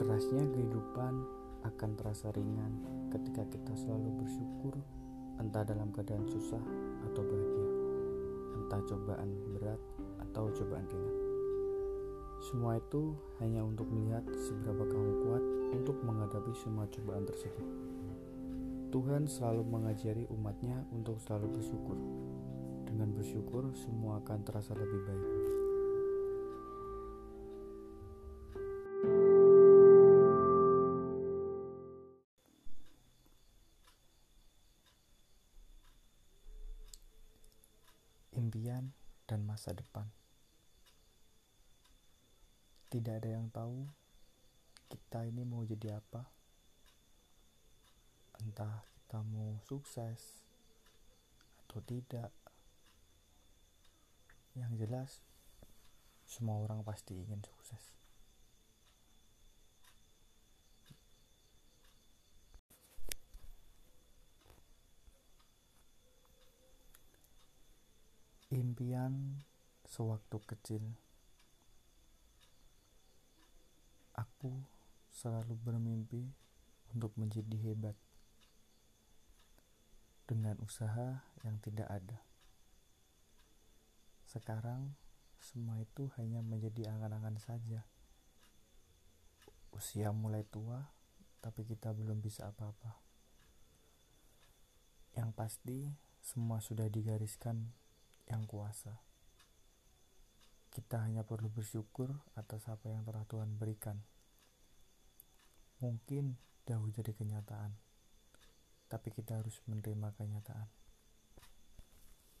Pahasnya kehidupan akan terasa ringan ketika kita selalu bersyukur entah dalam keadaan susah atau bahagia, entah cobaan berat atau cobaan ringan. Semua itu hanya untuk melihat seberapa kamu kuat untuk menghadapi semua cobaan tersebut. Tuhan selalu mengajari umatnya untuk selalu bersyukur. Dengan bersyukur, semua akan terasa lebih baik. Impian dan masa depan. Tidak ada yang tahu kita ini mau jadi apa. Entah kita mau sukses atau tidak. Yang jelas, semua orang pasti ingin sukses. Impian sewaktu kecil. Aku selalu bermimpi untuk menjadi hebat dengan usaha yang tidak ada. Sekarang semua itu hanya menjadi angan-angan saja. Usia mulai tua, tapi kita belum bisa apa-apa. Yang pasti, semua sudah digariskan yang kuasa. Kita hanya perlu bersyukur atas apa yang telah Tuhan berikan. Mungkin jauh dari kenyataan, tapi kita harus menerima kenyataan.